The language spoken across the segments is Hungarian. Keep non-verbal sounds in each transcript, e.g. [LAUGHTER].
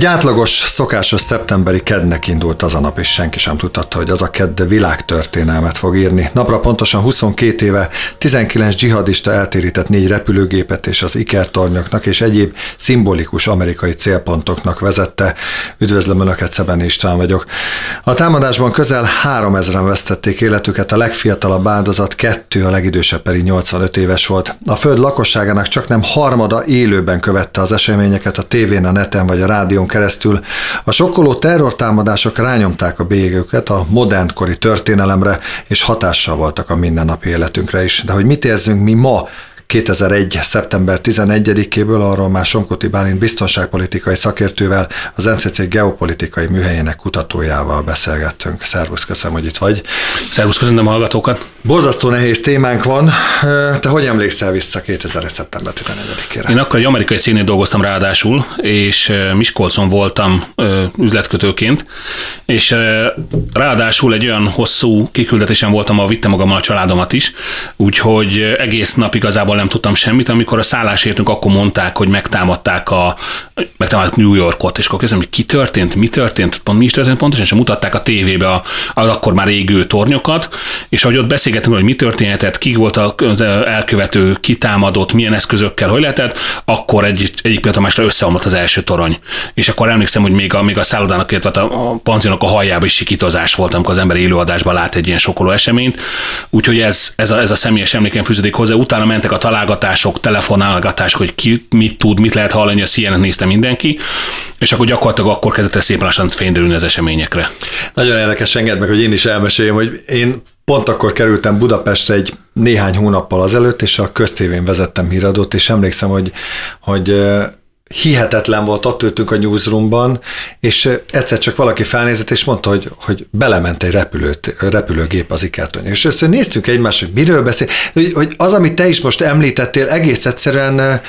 Egy átlagos, szokásos szeptemberi kednek indult az a nap, és senki sem tudhatta, hogy az a kedd világtörténelmet fog írni. Napra pontosan 22 éve 19 dzsihadista eltérített négy repülőgépet és az ikertornyoknak és egyéb szimbolikus amerikai célpontoknak vezette. Üdvözlöm Önöket, Szeben István vagyok. A támadásban közel 3000-en vesztették életüket, a legfiatalabb áldozat kettő, a legidősebb pedig 85 éves volt. A föld lakosságának csak nem harmada élőben követte az eseményeket a tévén, a neten vagy a rádió rádión keresztül. A sokkoló terrortámadások rányomták a bélyegüket a modernkori történelemre, és hatással voltak a mindennapi életünkre is. De hogy mit érzünk mi ma, 2001. szeptember 11-éből, arról már Somkoti Bálint biztonságpolitikai szakértővel, az MCC geopolitikai műhelyének kutatójával beszélgettünk. Szervusz, köszönöm, hogy itt vagy. Szervusz, köszönöm a hallgatókat. Borzasztó nehéz témánk van. Te hogy emlékszel vissza 2001. szeptember 11-ére? Én akkor egy amerikai cégnél dolgoztam ráadásul, és Miskolcon voltam üzletkötőként, és ráadásul egy olyan hosszú kiküldetésen voltam, ahol vittem magammal a családomat is, úgyhogy egész nap igazából nem tudtam semmit. Amikor a szállás értünk, akkor mondták, hogy megtámadták, a, megtámadták New Yorkot, és akkor kezdem, hogy ki történt, mi történt, pont mi is történt pontosan, és mutatták a tévébe az akkor már égő tornyokat, és ahogy ott beszélgetünk, hogy mi történhetett, ki volt az elkövető, ki támadott, milyen eszközökkel, hogy lehetett, akkor egy, egyik pillanat a másra összeomlott az első torony. És akkor emlékszem, hogy még a, még a szállodának, illetve a panziónak a hajjába is sikítozás volt, amikor az ember élőadásban lát egy ilyen sokoló eseményt. Úgyhogy ez, ez, a, ez a személyes emléken fűződik hozzá. Utána mentek a találgatások, telefonálgatások, hogy ki mit tud, mit lehet hallani, a CNN nézte mindenki, és akkor gyakorlatilag akkor kezdett szépen lassan fényderülni az eseményekre. Nagyon érdekes, enged meg, hogy én is elmeséljem, hogy én pont akkor kerültem Budapestre egy néhány hónappal azelőtt, és a köztévén vezettem híradót, és emlékszem, hogy, hogy hihetetlen volt, ott ültünk a newsroomban, és egyszer csak valaki felnézett, és mondta, hogy, hogy belement egy repülőt, repülőgép az ikertony. És össze néztünk egymást, hogy miről beszél, hogy, hogy az, amit te is most említettél, egész egyszerűen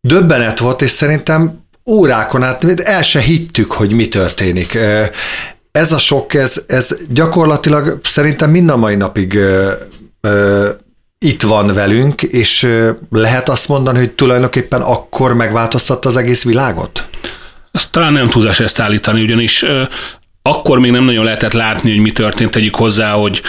döbbenet volt, és szerintem órákon át el se hittük, hogy mi történik. Ez a sok, ez, ez gyakorlatilag szerintem mind a mai napig itt van velünk, és lehet azt mondani, hogy tulajdonképpen akkor megváltoztatta az egész világot? Azt talán nem túlzás ezt állítani, ugyanis akkor még nem nagyon lehetett látni, hogy mi történt. Tegyük hozzá, hogy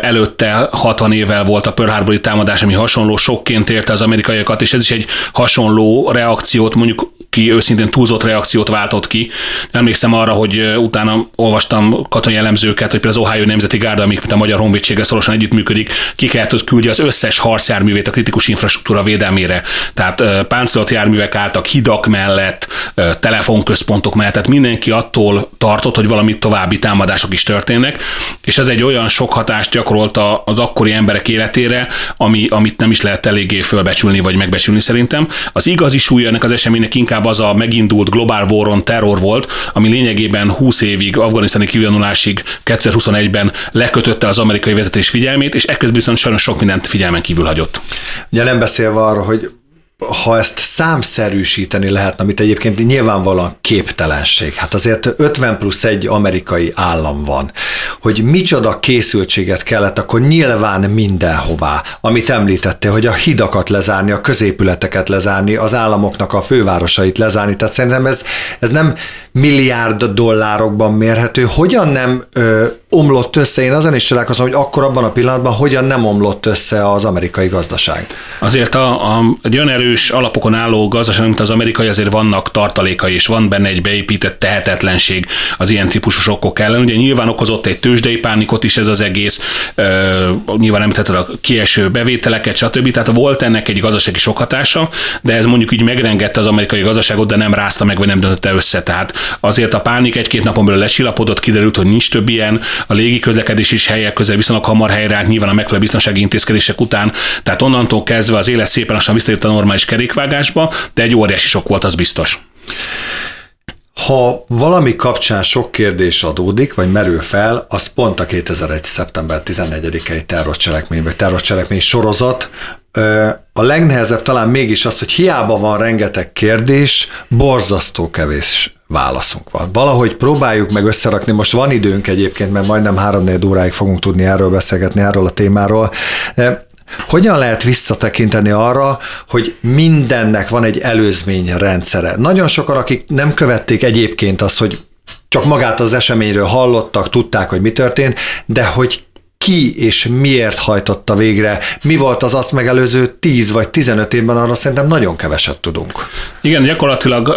előtte 60 évvel volt a Pearl Harbor támadás, ami hasonló sokként érte az amerikaiakat, és ez is egy hasonló reakciót mondjuk ki őszintén túlzott reakciót váltott ki. Emlékszem arra, hogy utána olvastam katonai elemzőket, hogy például az Ohio Nemzeti Gárda, amik a Magyar Honvédséggel szorosan együttműködik, ki kellett, küldje az összes harcjárművét a kritikus infrastruktúra védelmére. Tehát páncélolt járművek álltak hidak mellett, telefonközpontok mellett, tehát mindenki attól tartott, hogy valami további támadások is történnek, és ez egy olyan sok hatást gyakorolt az akkori emberek életére, ami, amit nem is lehet eléggé fölbecsülni vagy megbecsülni szerintem. Az igazi súlya ennek az eseménynek inkább az a megindult Global War Terror volt, ami lényegében 20 évig, afganisztáni kivonulásig 2021-ben lekötötte az amerikai vezetés figyelmét, és ekközben viszont sajnos sok mindent figyelmen kívül hagyott. Ugye nem beszélve arról, hogy ha ezt számszerűsíteni lehetne, amit egyébként nyilvánvalóan képtelenség, hát azért 50 plusz egy amerikai állam van, hogy micsoda készültséget kellett, akkor nyilván mindenhová, amit említettél, hogy a hidakat lezárni, a középületeket lezárni, az államoknak a fővárosait lezárni, tehát szerintem ez, ez nem milliárd dollárokban mérhető, hogyan nem ö, omlott össze, én azon is találkozom, hogy akkor abban a pillanatban hogyan nem omlott össze az amerikai gazdaság. Azért a, a, egy olyan erős alapokon álló gazdaság, mint az amerikai, azért vannak tartalékai, és van benne egy beépített tehetetlenség az ilyen típusú sokkok ellen. Ugye nyilván okozott egy tőzsdei pánikot is ez az egész, ö, nyilván említetted a kieső bevételeket, stb. Tehát volt ennek egy gazdasági sok de ez mondjuk így megrengette az amerikai gazdaságot, de nem rázta meg, vagy nem döntötte össze. Tehát azért a pánik egy-két napon belül lesilapodott, kiderült, hogy nincs több ilyen, a légi közlekedés is helyek közel viszonylag hamar helyreállt, nyilván a megfelelő biztonsági intézkedések után, tehát onnantól kezdve az élet szépen lassan visszatért a normális kerékvágásba, de egy óriási sok volt, az biztos. Ha valami kapcsán sok kérdés adódik, vagy merül fel, az pont a 2001. szeptember 14-i terrorcselekmény, vagy terrorcselekmény sorozat. A legnehezebb talán mégis az, hogy hiába van rengeteg kérdés, borzasztó kevés válaszunk van. Valahogy próbáljuk meg összerakni, most van időnk egyébként, mert majdnem három óráig fogunk tudni erről beszélgetni, erről a témáról. Hogyan lehet visszatekinteni arra, hogy mindennek van egy előzmény rendszere? Nagyon sokan, akik nem követték egyébként azt, hogy csak magát az eseményről hallottak, tudták, hogy mi történt, de hogy ki és miért hajtotta végre, mi volt az azt megelőző 10 vagy 15 évben, arra szerintem nagyon keveset tudunk. Igen, gyakorlatilag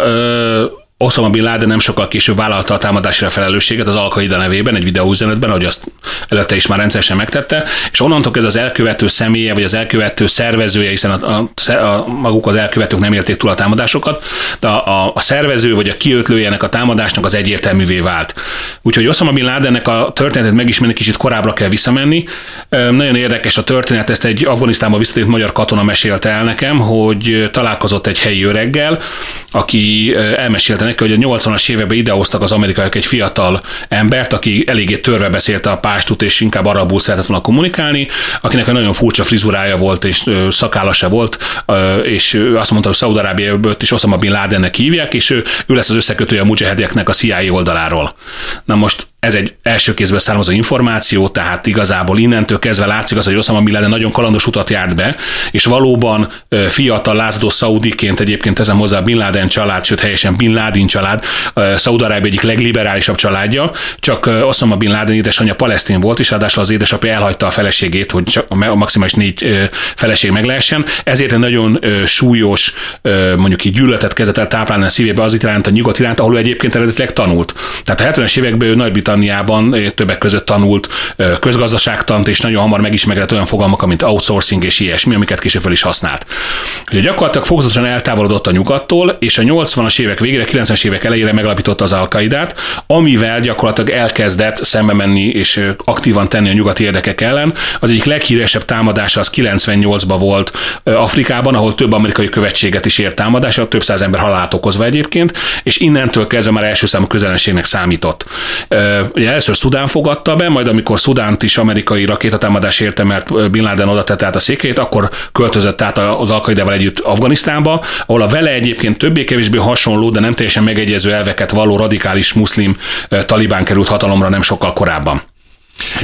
Osama Bin Laden nem sokkal később vállalta a támadásra felelősséget az Al-Qaida nevében, egy videóüzenetben, ahogy azt előtte is már rendszeresen megtette, és onnantól ez az elkövető személye, vagy az elkövető szervezője, hiszen a, a, a, maguk az elkövetők nem élték túl a támadásokat, de a, a, a szervező vagy a kiötlője ennek a támadásnak az egyértelművé vált. Úgyhogy Osama Bin Ladennek a történetet megismerni kicsit korábbra kell visszamenni. Nagyon érdekes a történet, ezt egy Afganisztánba visszatért magyar katona mesélte el nekem, hogy találkozott egy helyi öreggel, aki elmesélte neki, hogy a 80-as években idehoztak az amerikaiak egy fiatal embert, aki eléggé törve beszélte a pástut, és inkább arabul szeretett volna kommunikálni, akinek egy nagyon furcsa frizurája volt, és szakálla se volt, és azt mondta, hogy Szaudarábiából is Osama Bin Ladennek hívják, és ő, ő lesz az összekötője a mujahedeknek a CIA oldaláról. Na most ez egy első kézből származó információ, tehát igazából innentől kezdve látszik az, hogy Osama Bin Laden nagyon kalandos utat járt be, és valóban fiatal lázadó szaudiként egyébként ezen hozzá Bin Laden család, sőt helyesen Bin Laden család, Szaudarábia egyik legliberálisabb családja, csak Osama Bin Laden édesanyja palesztin volt, és ráadásul az édesapja elhagyta a feleségét, hogy csak a maximális négy feleség meg lehessen, ezért egy nagyon súlyos, mondjuk így gyűlöletet kezdett el táplálni a szívébe az iránt, a nyugat iránt, ahol egyébként eredetileg tanult. Tehát a 70-es években ő nagy nagy-Britanniában eh, többek között tanult eh, közgazdaságtant, és nagyon hamar megismerett olyan fogalmak, mint outsourcing és ilyesmi, amiket később fel is használt. Ugye gyakorlatilag fokozatosan eltávolodott a nyugattól, és a 80-as évek végére, 90-es évek elejére megalapította az al amivel gyakorlatilag elkezdett szembe menni és eh, aktívan tenni a nyugati érdekek ellen. Az egyik leghíresebb támadása az 98-ban volt Afrikában, ahol több amerikai követséget is ért támadása, több száz ember halált okozva egyébként, és innentől kezdve már első számú közelenségnek számított ugye először Szudán fogadta be, majd amikor Szudánt is amerikai rakétatámadás érte, mert Bin Laden oda tette át a székét, akkor költözött át az Alkaidával együtt Afganisztánba, ahol a vele egyébként többé-kevésbé hasonló, de nem teljesen megegyező elveket való radikális muszlim talibán került hatalomra nem sokkal korábban.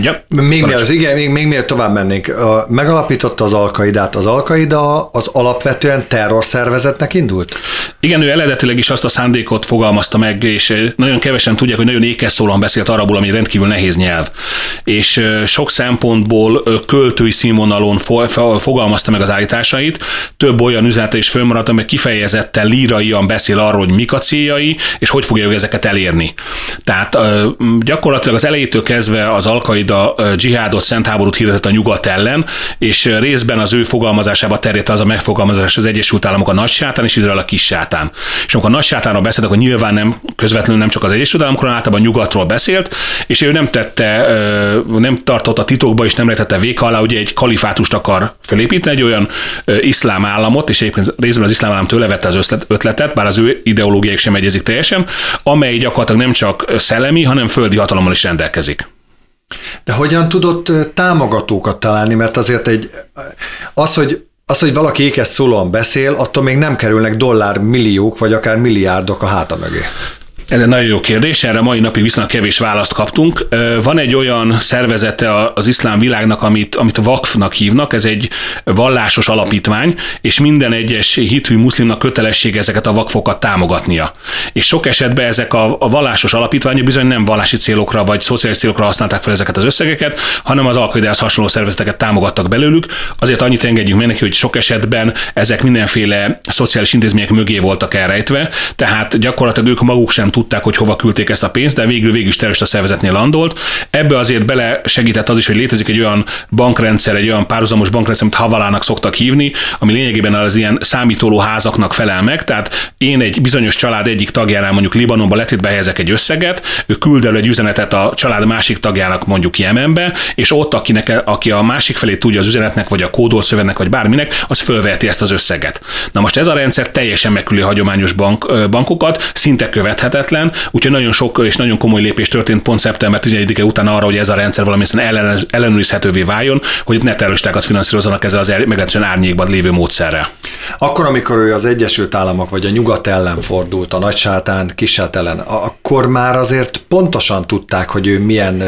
Ja, még mielőtt, igen, még, még mielőtt tovább mennénk, megalapította az Alkaidát. Az Alkaida az alapvetően terrorszervezetnek indult? Igen, ő eredetileg is azt a szándékot fogalmazta meg, és nagyon kevesen tudják, hogy nagyon ékes szólóan beszélt arabul, ami rendkívül nehéz nyelv. És sok szempontból költői színvonalon fogalmazta meg az állításait. Több olyan üzenete is fölmaradt, amely kifejezetten líraian beszél arról, hogy mik a céljai, és hogy fogja ezeket elérni. Tehát gyakorlatilag az elejétől kezdve az Al-Qaida dzsihádot, szent háborút hirdetett a nyugat ellen, és részben az ő fogalmazásába terjedt az a megfogalmazás az Egyesült Államok a nagy sátán, és Izrael a kis sátán. És amikor a nagy sátánról beszéltek, akkor nyilván nem közvetlenül nem csak az Egyesült Államokról, általában nyugatról beszélt, és ő nem tette, nem tartotta titokba, és nem lehetette véka alá, ugye egy kalifátust akar felépíteni, egy olyan iszlám államot, és egyébként részben az iszlám állam tőle vette az ötletet, bár az ő ideológiáik sem egyezik teljesen, amely gyakorlatilag nem csak szellemi, hanem földi hatalommal is rendelkezik. De hogyan tudott támogatókat találni, mert azért egy, az, hogy az, hogy valaki ékes szólóan beszél, attól még nem kerülnek dollár milliók, vagy akár milliárdok a háta mögé. Ez egy nagyon jó kérdés, erre mai napig viszonylag kevés választ kaptunk. Van egy olyan szervezete az iszlám világnak, amit, amit vakfnak hívnak, ez egy vallásos alapítvány, és minden egyes hithű muszlimnak kötelesség ezeket a vakfokat támogatnia. És sok esetben ezek a, a vallásos alapítványok bizony nem vallási célokra vagy szociális célokra használták fel ezeket az összegeket, hanem az alkaidához hasonló szervezeteket támogattak belőlük. Azért annyit engedjünk meg neki, hogy sok esetben ezek mindenféle szociális intézmények mögé voltak elrejtve, tehát gyakorlatilag ők maguk sem tudták, hogy hova küldték ezt a pénzt, de végül végül is terrorista szervezetnél landolt. Ebbe azért bele segített az is, hogy létezik egy olyan bankrendszer, egy olyan párhuzamos bankrendszer, amit Havalának szoktak hívni, ami lényegében az ilyen számítóló házaknak felel meg. Tehát én egy bizonyos család egyik tagjánál mondjuk Libanonba letétbe helyezek egy összeget, ő küld el egy üzenetet a család másik tagjának mondjuk Jemenbe, és ott, akinek, aki a másik felé tudja az üzenetnek, vagy a kódolt szövegnek, vagy bárminek, az fölveheti ezt az összeget. Na most ez a rendszer teljesen megküli hagyományos bank, bankokat, szinte követhetetlen, lehetetlen, úgyhogy nagyon sok és nagyon komoly lépés történt pont szeptember 11-e után arra, hogy ez a rendszer valamilyen ellen, ellenőrizhetővé váljon, hogy ne terroristákat finanszírozzanak ezzel az meglehetősen árnyékban lévő módszerrel. Akkor, amikor ő az Egyesült Államok vagy a nyugat ellen fordult, a nagy sátán, kis ellen, akkor már azért pontosan tudták, hogy ő milyen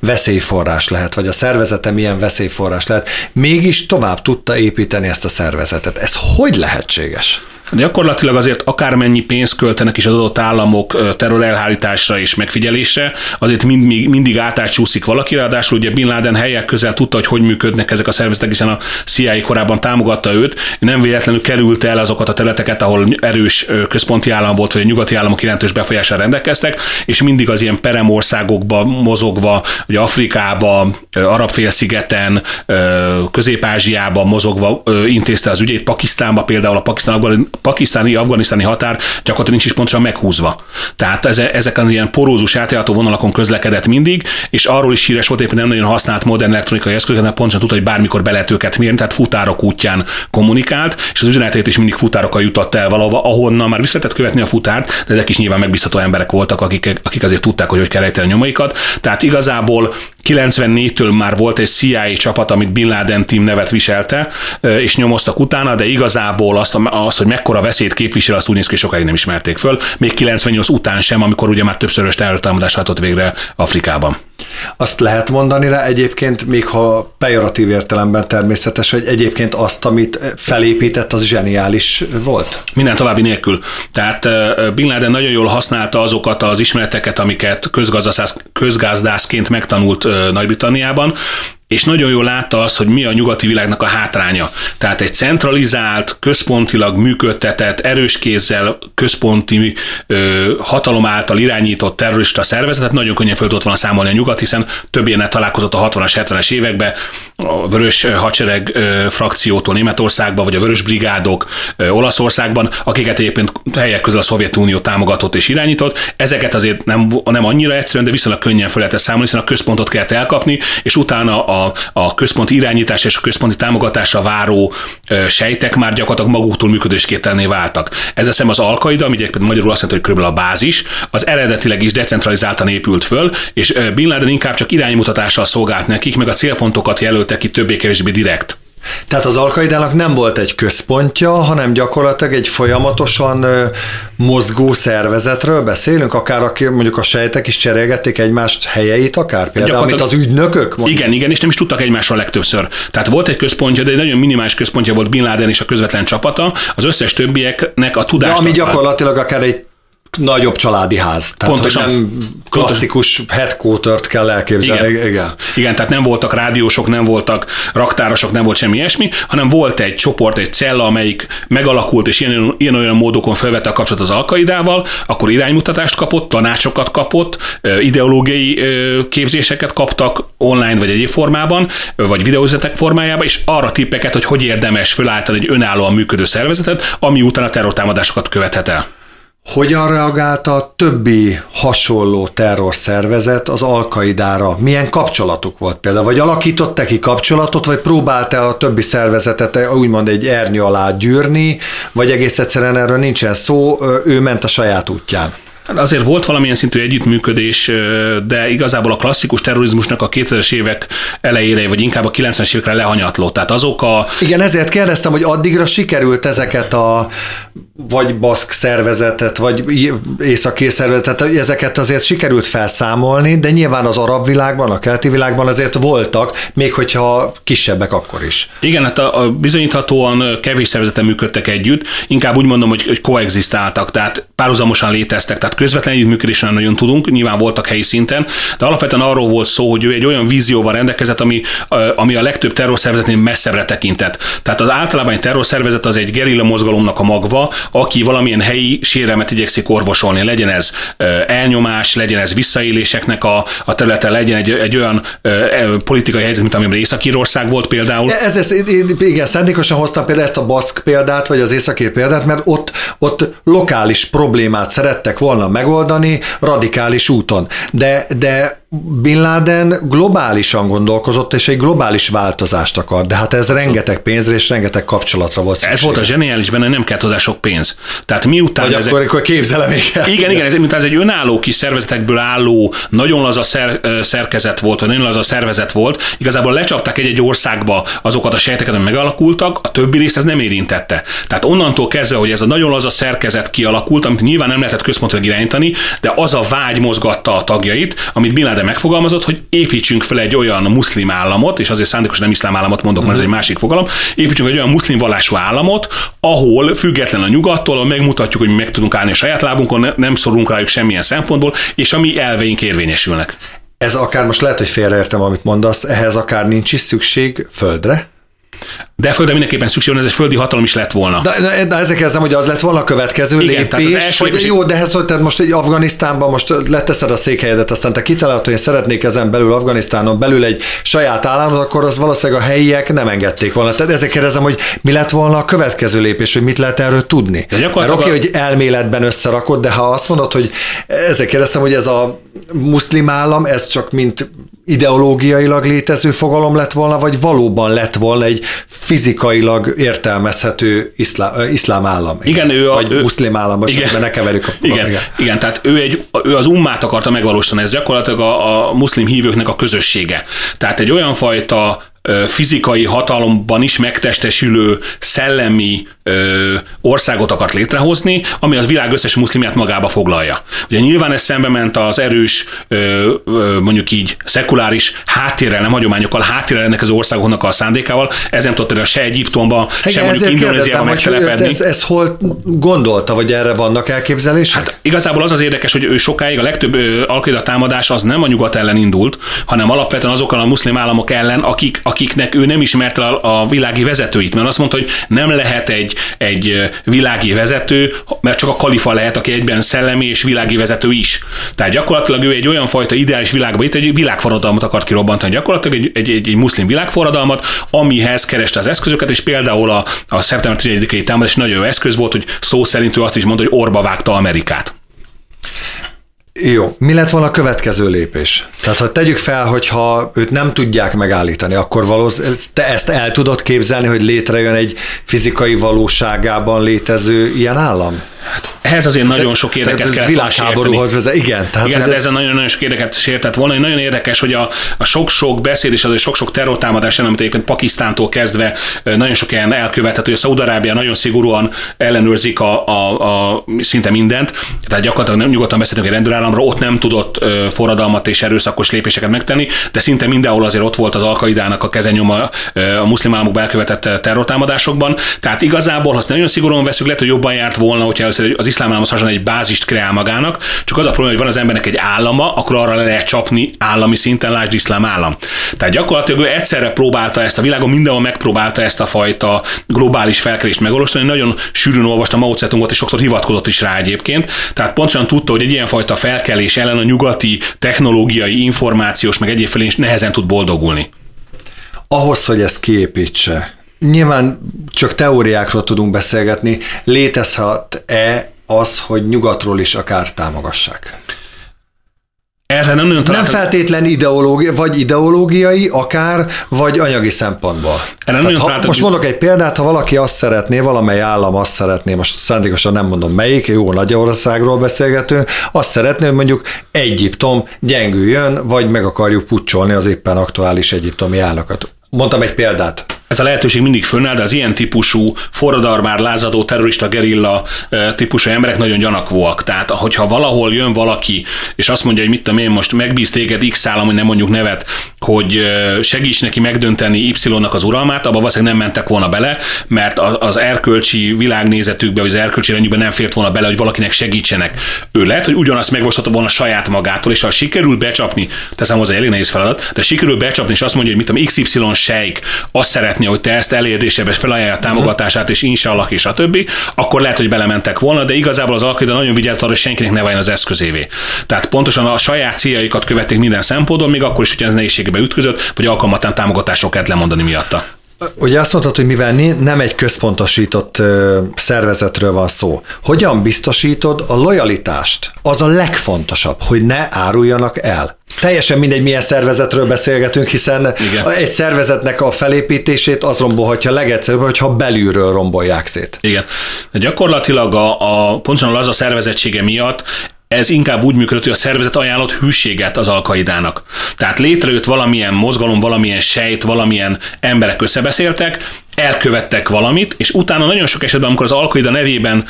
veszélyforrás lehet, vagy a szervezete milyen veszélyforrás lehet. Mégis tovább tudta építeni ezt a szervezetet. Ez hogy lehetséges? Gyakorlatilag azért akármennyi pénzt költenek is az adott államok terrorelhárításra és megfigyelésre, azért mind, mindig átátsúszik valaki, ráadásul ugye Bin Laden helyek közel tudta, hogy hogy működnek ezek a szervezetek, hiszen a CIA korábban támogatta őt, nem véletlenül került el azokat a területeket, ahol erős központi állam volt, vagy a nyugati államok jelentős befolyással rendelkeztek, és mindig az ilyen peremországokba mozogva, ugye Afrikába, Arab-félszigeten, Közép-Ázsiába mozogva intézte az ügyét, Pakisztánba például, a Pakisztán pakisztáni-afganisztáni határ gyakorlatilag nincs is pontosan meghúzva. Tehát ezek az ilyen porózus átjárható vonalakon közlekedett mindig, és arról is híres volt éppen nem nagyon használt modern elektronikai eszközöket, pontosan tudta, hogy bármikor be lehet őket mérni, tehát futárok útján kommunikált, és az üzenetét is mindig futárokkal jutott el valahova, ahonnan már vissza lehetett követni a futárt, de ezek is nyilván megbízható emberek voltak, akik, akik azért tudták, hogy hogy kell rejteni a nyomaikat. Tehát igazából 94-től már volt egy CIA csapat, amit Bin Laden team nevet viselte, és nyomoztak utána, de igazából azt, azt hogy mekkora veszélyt képvisel, azt úgy néz ki, sokáig nem ismerték föl. Még 98 után sem, amikor ugye már többszörös terrortámadást hatott végre Afrikában. Azt lehet mondani rá egyébként, még ha pejoratív értelemben természetes, hogy egyébként azt, amit felépített, az zseniális volt? Minden további nélkül. Tehát Bin Laden nagyon jól használta azokat az ismereteket, amiket közgazdászként megtanult Nagy-Britanniában, és nagyon jól látta azt, hogy mi a nyugati világnak a hátránya. Tehát egy centralizált, központilag működtetett, erős kézzel, központi ö, hatalom által irányított terrorista szervezetet nagyon könnyen föl tudott volna számolni a nyugat, hiszen több ilyennel találkozott a 60-as, 70-es években, a vörös hadsereg ö, frakciótól Németországban, vagy a vörös brigádok ö, Olaszországban, akiket egyébként helyek közül a Szovjetunió támogatott és irányított. Ezeket azért nem, nem annyira egyszerűen, de viszonylag könnyen föl lehetett számolni, hiszen a központot kellett elkapni, és utána a a, központi irányítás és a központi támogatásra váró sejtek már gyakorlatilag maguktól működésképtelné váltak. Ez a szem az alkaida, ami egyébként magyarul azt jelenti, hogy körülbelül a bázis, az eredetileg is decentralizáltan épült föl, és Bin Laden inkább csak iránymutatással szolgált nekik, meg a célpontokat jelöltek ki többé-kevésbé direkt. Tehát az Alkaidának nem volt egy központja, hanem gyakorlatilag egy folyamatosan mozgó szervezetről beszélünk, akár aki, mondjuk a sejtek is cserélgették egymást helyeit, akár például, mint az ügynökök? Mondjuk. Igen, igen, és nem is tudtak egymásról legtöbbször. Tehát volt egy központja, de egy nagyon minimális központja volt Bin Laden és a közvetlen csapata, az összes többieknek a tudást. De ami gyakorlatilag akár egy nagyobb családi ház. Tehát, Pontosan. Nem klasszikus headquartert kell elképzelni. Igen. Igen. Igen, tehát nem voltak rádiósok, nem voltak raktárosok, nem volt semmi ilyesmi, hanem volt egy csoport, egy cella, amelyik megalakult, és ilyen, ilyen olyan módokon felvette a kapcsolatot az alkaidával, akkor iránymutatást kapott, tanácsokat kapott, ideológiai képzéseket kaptak online vagy egyéb formában, vagy videózetek formájában, és arra tippeket, hogy hogy érdemes fölállítani egy önállóan működő szervezetet, ami után a terrortámadásokat követhet el. Hogyan reagált a többi hasonló terrorszervezet az Alkaidára? Milyen kapcsolatuk volt például? Vagy alakított ki kapcsolatot, vagy próbálta a többi szervezetet úgymond egy ernyő alá gyűrni, vagy egész egyszerűen erről nincsen szó, ő ment a saját útján? Hát azért volt valamilyen szintű együttműködés, de igazából a klasszikus terrorizmusnak a 2000-es évek elejére, vagy inkább a 90-es évekre lehanyatlott. Tehát azok a... Igen, ezért kérdeztem, hogy addigra sikerült ezeket a vagy baszk szervezetet, vagy északi szervezetet, ezeket azért sikerült felszámolni, de nyilván az arab világban, a keleti világban azért voltak, még hogyha kisebbek akkor is. Igen, hát a, a bizonyíthatóan kevés szervezeten működtek együtt, inkább úgy mondom, hogy, hogy koexisztáltak, tehát párhuzamosan léteztek, tehát közvetlen együttműködésen nagyon tudunk, nyilván voltak helyi szinten, de alapvetően arról volt szó, hogy ő egy olyan vízióval rendelkezett, ami, ami a legtöbb terrorszervezetnél messzebbre tekintett. Tehát az általában egy terrorszervezet az egy gerilla mozgalomnak a magva, aki valamilyen helyi sérelmet igyekszik orvosolni, legyen ez elnyomás, legyen ez visszaéléseknek a, a területe, legyen egy, egy olyan e, politikai helyzet, mint amiben Észak-Írország volt például. Ez, ez, igen, szándékosan hoztam például ezt a baszk példát, vagy az északír példát, mert ott, ott lokális problémát szerettek volna megoldani radikális úton. De, de Bin Laden globálisan gondolkozott, és egy globális változást akar, de hát ez rengeteg pénzre és rengeteg kapcsolatra volt szüksége. Ez volt a zseniális benne, nem kellett hozzá sok pénz. Tehát miután Vagy ezek... akkor, akkor képzelem még. Igen, igen, ez, miután ez egy önálló kis szervezetekből álló, nagyon laza szer, szerkezet volt, vagy nagyon laza szervezet volt, igazából lecsapták egy-egy országba azokat a sejteket, amik megalakultak, a többi részt ez nem érintette. Tehát onnantól kezdve, hogy ez a nagyon laza szerkezet kialakult, amit nyilván nem lehetett központilag irányítani, de az a vágy mozgatta a tagjait, amit Bin Laden Laden megfogalmazott, hogy építsünk fel egy olyan muszlim államot, és azért szándékosan nem iszlám államot mondok, mert ez egy másik fogalom, építsünk egy olyan muszlim vallású államot, ahol független a nyugattól, ahol megmutatjuk, hogy meg tudunk állni a saját lábunkon, nem szorunk rájuk semmilyen szempontból, és a mi elveink érvényesülnek. Ez akár most lehet, hogy félreértem, amit mondasz, ehhez akár nincs is szükség földre? De földre mindenképpen szükség van, ez egy földi hatalom is lett volna. De, de, de ezek érzem, hogy az lett volna a következő Igen, lépés, az hogy lépés... jó, de ez, hogy tehát most egy Afganisztánban most leteszed a székhelyedet, aztán te kitalálod, hogy én szeretnék ezen belül Afganisztánon belül egy saját államot, akkor az valószínűleg a helyiek nem engedték volna. Tehát ezek kérdezem, hogy mi lett volna a következő lépés, hogy mit lehet erről tudni. De Mert oké, okay, hogy elméletben összerakod, de ha azt mondod, hogy ezek kérdezem, hogy ez a muszlim állam, ez csak mint ideológiailag létező fogalom lett volna, vagy valóban lett volna egy fizikailag értelmezhető iszlám, iszlám állam. Igen, ő a, vagy ő, muszlim állam, vagy igen, ne keverjük a igen, igen. igen, tehát ő, egy, ő az ummát akarta megvalósítani, ez gyakorlatilag a, a muszlim hívőknek a közössége. Tehát egy olyan fajta fizikai hatalomban is megtestesülő szellemi ö, országot akart létrehozni, ami a világ összes muszlimját magába foglalja. Ugye nyilván ez szembe ment az erős, ö, ö, mondjuk így szekuláris háttérrel, nem hagyományokkal, háttérrel ennek az országoknak a szándékával, ez nem tudott se Egyiptomba, se mondjuk Indonéziában megtelepedni. Ez, ez, hol gondolta, vagy erre vannak elképzelések? Hát igazából az az érdekes, hogy ő sokáig a legtöbb alkaida támadás az nem a nyugat ellen indult, hanem alapvetően azokkal a muszlim államok ellen, akik, akiknek ő nem ismerte a, a világi vezetőit, mert azt mondta, hogy nem lehet egy egy, világi vezető, mert csak a kalifa lehet, aki egyben szellemi és világi vezető is. Tehát gyakorlatilag ő egy olyan fajta ideális világban, itt egy világforradalmat akart kirobbantani, gyakorlatilag egy, egy, egy, egy muszlim világforradalmat, amihez kereste az eszközöket, és például a, a szeptember 11-i támadás nagyon jó eszköz volt, hogy szó szerint ő azt is mondta, hogy orba vágta Amerikát. Jó, mi lett volna a következő lépés? Tehát ha tegyük fel, hogyha őt nem tudják megállítani, akkor valószínűleg te ezt el tudod képzelni, hogy létrejön egy fizikai valóságában létező ilyen állam? Ehhez azért nagyon sok érdeket tehát ez világháborúhoz vezet, igen. Tehát, igen, hát ez... ezen nagyon-nagyon sok érdeket sértett volna. Nagyon érdekes, hogy a, a sok-sok beszéd és az sok-sok terrortámadás amit egyébként Pakisztántól kezdve nagyon sok ilyen elkövetett, hogy a Szaudarábia nagyon szigorúan ellenőrzik a, a, a, szinte mindent, tehát gyakorlatilag nem nyugodtan beszéltünk egy rendőrállamra, ott nem tudott forradalmat és erőszakos lépéseket megtenni, de szinte mindenhol azért ott volt az alkaidának a kezenyoma a muszlim államokba elkövetett terrortámadásokban. Tehát igazából, ha azt nagyon szigorúan veszük, lehet, hogy jobban járt volna, hogyha először az iszlám államhoz egy bázist kreál magának, csak az a probléma, hogy van az embernek egy állama, akkor arra le lehet csapni állami szinten, lásd iszlám állam. Tehát gyakorlatilag ő egyszerre próbálta ezt a világon, mindenhol megpróbálta ezt a fajta globális felkelést megvalósítani. Nagyon sűrűn olvastam Mao Zedongot, és sokszor hivatkozott is rá egyébként. Tehát pontosan tudta, hogy egy ilyen fajta felkelés ellen a nyugati technológiai, információs, meg egyéb felé is nehezen tud boldogulni. Ahhoz, hogy ezt kiépítse, Nyilván csak teóriákról tudunk beszélgetni. Létezhet-e az, hogy nyugatról is akár támogassák? Erre nem nagyon Nem feltétlen ideológia, vagy ideológiai, akár, vagy anyagi szempontból. Erre nem ha, most mondok egy példát, ha valaki azt szeretné, valamely állam azt szeretné, most szándékosan nem mondom melyik, jó Nagyországról beszélgető, azt szeretné, hogy mondjuk Egyiptom gyengüljön, vagy meg akarjuk pucsolni az éppen aktuális egyiptomi állatokat. Mondtam egy példát ez a lehetőség mindig fönnáll, de az ilyen típusú forradalmár, lázadó, terrorista, gerilla típusú emberek nagyon gyanakvóak. Tehát, hogyha valahol jön valaki, és azt mondja, hogy mit tudom én, most megbíz téged X állam, hogy nem mondjuk nevet, hogy segíts neki megdönteni Y-nak az uralmát, abban valószínűleg nem mentek volna bele, mert az erkölcsi világnézetükbe, vagy az erkölcsi rendjükbe nem fért volna bele, hogy valakinek segítsenek. Ő lehet, hogy ugyanazt megvostatta volna saját magától, és ha sikerül becsapni, teszem hozzá elég nehéz feladat, de sikerül becsapni, és azt mondja, hogy mit tudom, XY sejk azt szeretné, látni, hogy te ezt elérd, és ebben felajánlja a támogatását, és inshallah, és a többi, akkor lehet, hogy belementek volna, de igazából az alkaida nagyon vigyázott arra, hogy senkinek ne váljon az eszközévé. Tehát pontosan a saját céljaikat követték minden szempontból, még akkor is, hogy ez nehézségbe ütközött, vagy alkalmatlan támogatásról kellett lemondani miatta. Ugye azt mondtad, hogy mivel nem egy központosított szervezetről van szó, hogyan biztosítod a lojalitást? Az a legfontosabb, hogy ne áruljanak el. Teljesen mindegy, milyen szervezetről beszélgetünk, hiszen Igen. egy szervezetnek a felépítését az rombolhatja legegyszerűbb, hogyha belülről rombolják szét. Igen. De gyakorlatilag a, a pontosan az a szervezettsége miatt ez inkább úgy működött, hogy a szervezet ajánlott hűséget az alkaidának. Tehát létrejött valamilyen mozgalom, valamilyen sejt, valamilyen emberek összebeszéltek, elkövettek valamit, és utána nagyon sok esetben, amikor az Alkaida nevében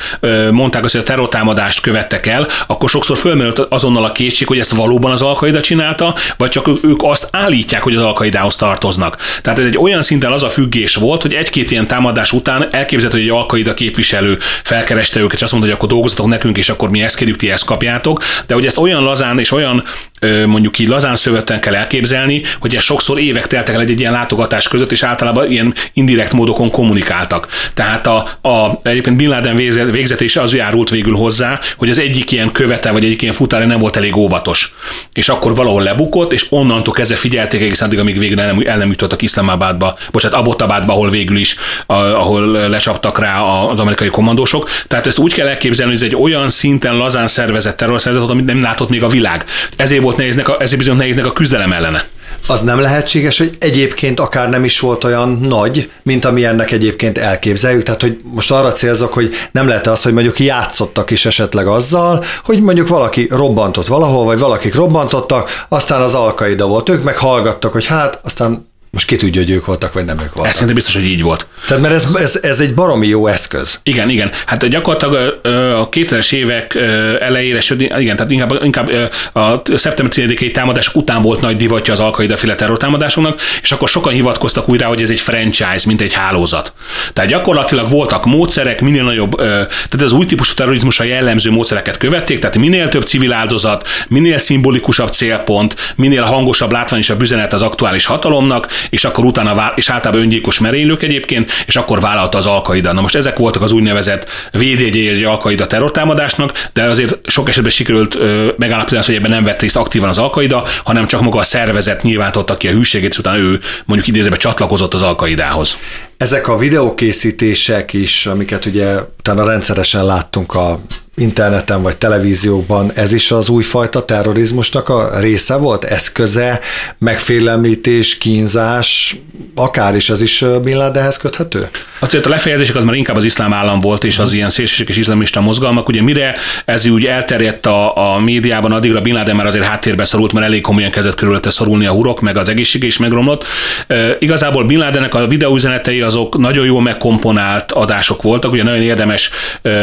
mondták azt, hogy a terrortámadást követtek el, akkor sokszor fölmerült azonnal a kétség, hogy ezt valóban az Alkaida csinálta, vagy csak ők azt állítják, hogy az Alkaidához tartoznak. Tehát ez egy olyan szinten az a függés volt, hogy egy-két ilyen támadás után elképzelhető, hogy egy Alkaida képviselő felkereste őket, és azt mondta, hogy akkor dolgozatok nekünk, és akkor mi ezt kérjük, ti ezt kapjátok. De hogy ezt olyan lazán és olyan mondjuk így lazán szövötten kell elképzelni, hogy ez sokszor évek teltek el egy, egy ilyen látogatás között, és általában ilyen indirekt módokon kommunikáltak. Tehát a, a egyébként Bin Laden végzetése az járult végül hozzá, hogy az egyik ilyen követe, vagy egyik ilyen futára nem volt elég óvatos. És akkor valahol lebukott, és onnantól kezdve figyelték egészen addig, amíg végül el nem, el nem jutottak Iszlamabadba, bocsánat, Abbottabadba, ahol végül is, ahol lecsaptak rá az amerikai kommandósok. Tehát ezt úgy kell elképzelni, hogy ez egy olyan szinten lazán szervezett terrorszervezet, amit nem látott még a világ. Ezért volt nehéznek a, ezért bizony nehéznek a küzdelem ellene. Az nem lehetséges, hogy egyébként akár nem is volt olyan nagy, mint ami ennek egyébként elképzeljük. Tehát, hogy most arra célzok, hogy nem lehet az, hogy mondjuk játszottak is esetleg azzal, hogy mondjuk valaki robbantott valahol, vagy valakik robbantottak, aztán az alkaida volt. Ők meg hallgattak, hogy hát, aztán most ki tudja, hogy ők voltak, vagy nem ők voltak. Ez szerintem biztos, hogy így volt. Tehát mert ez, ez, ez egy baromi jó eszköz. Igen, igen. Hát gyakorlatilag a 2000-es évek elejére, sőt, igen, tehát inkább, inkább a szeptember 10-i támadások után volt nagy divatja az alkaida féle terrortámadásoknak, és akkor sokan hivatkoztak újra, hogy ez egy franchise, mint egy hálózat. Tehát gyakorlatilag voltak módszerek, minél nagyobb, tehát az új típusú terrorizmusra jellemző módszereket követték, tehát minél több civil áldozat, minél szimbolikusabb célpont, minél hangosabb, látványosabb üzenet az aktuális hatalomnak, és akkor utána, és általában öngyilkos merénylők egyébként, és akkor vállalta az Alkaida. Na most ezek voltak az úgynevezett védjegyei egy Alkaida terrortámadásnak, de azért sok esetben sikerült megállapítani, hogy ebben nem vett részt aktívan az Alkaida, hanem csak maga a szervezet nyilvántotta ki a hűségét, és utána ő mondjuk idézőben csatlakozott az Alkaidához. Ezek a videókészítések is, amiket ugye utána rendszeresen láttunk a interneten vagy televíziókban, ez is az újfajta terrorizmusnak a része volt, eszköze, megfélemlítés, kínzás, akár is ez is Bin Ladenhez köthető? Azért a lefejezések az már inkább az iszlám állam volt, és az ilyen szélsőséges iszlamista mozgalmak. Ugye mire ez úgy elterjedt a, a médiában, addigra Bin Laden már azért háttérbe szorult, mert elég komolyan kezdett körülötte szorulni a hurok, meg az egészsége is megromlott. E, igazából Bin Ladennek a videóüzenetei azok nagyon jól megkomponált adások voltak, ugye nagyon érdemes